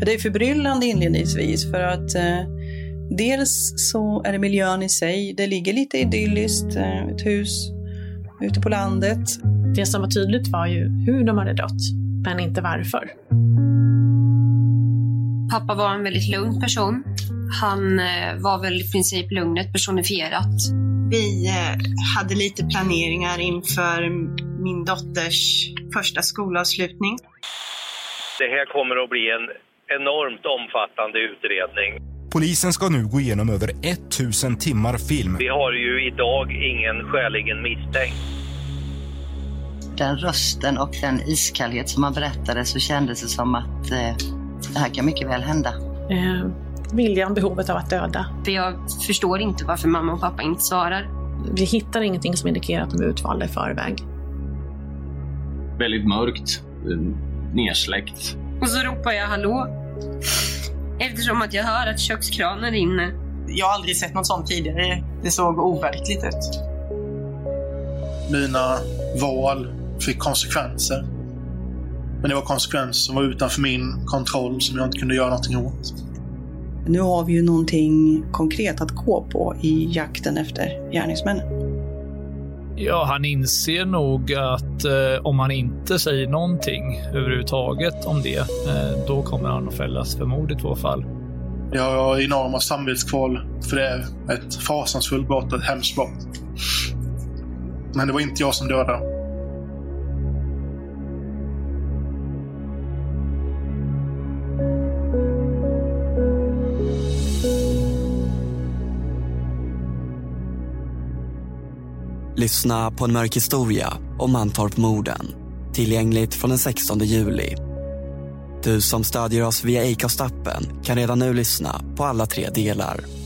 Det är förbryllande inledningsvis för att eh, dels så är det miljön i sig. Det ligger lite idylliskt, eh, ett hus ute på landet. Det som var tydligt var ju hur de hade dött, men inte varför. Pappa var en väldigt lugn person. Han eh, var väl i princip lugnet personifierat. Vi eh, hade lite planeringar inför min dotters första skolavslutning. Det här kommer att bli en enormt omfattande utredning. Polisen ska nu gå igenom över 1000 timmar film. Vi har ju idag ingen skäligen misstänkt. Den rösten och den iskallhet som han berättade så kändes det som att eh, det här kan mycket väl hända. Eh, viljan, behovet av att döda. För jag förstår inte varför mamma och pappa inte svarar. Vi hittar ingenting som indikerar att de är utvalda i förväg. Väldigt mörkt, eh, nersläckt. Och så ropar jag hallå. Eftersom att jag hör att kökskranen rinner. Jag har aldrig sett något sånt tidigare. Det såg overkligt ut. Mina val fick konsekvenser. Men det var konsekvenser som var utanför min kontroll som jag inte kunde göra någonting åt. Nu har vi ju någonting konkret att gå på i jakten efter gärningsmännen. Ja, han inser nog att eh, om han inte säger någonting överhuvudtaget om det, eh, då kommer han att fällas för mord i två fall. Jag har enorma samvetskval för det är ett fasansfullt brott, ett hemskt brott. Men det var inte jag som dödade. Lyssna på en mörk historia om Mantorp-morden. Tillgängligt från den 16 juli. Du som stödjer oss via Acast-appen kan redan nu lyssna på alla tre delar.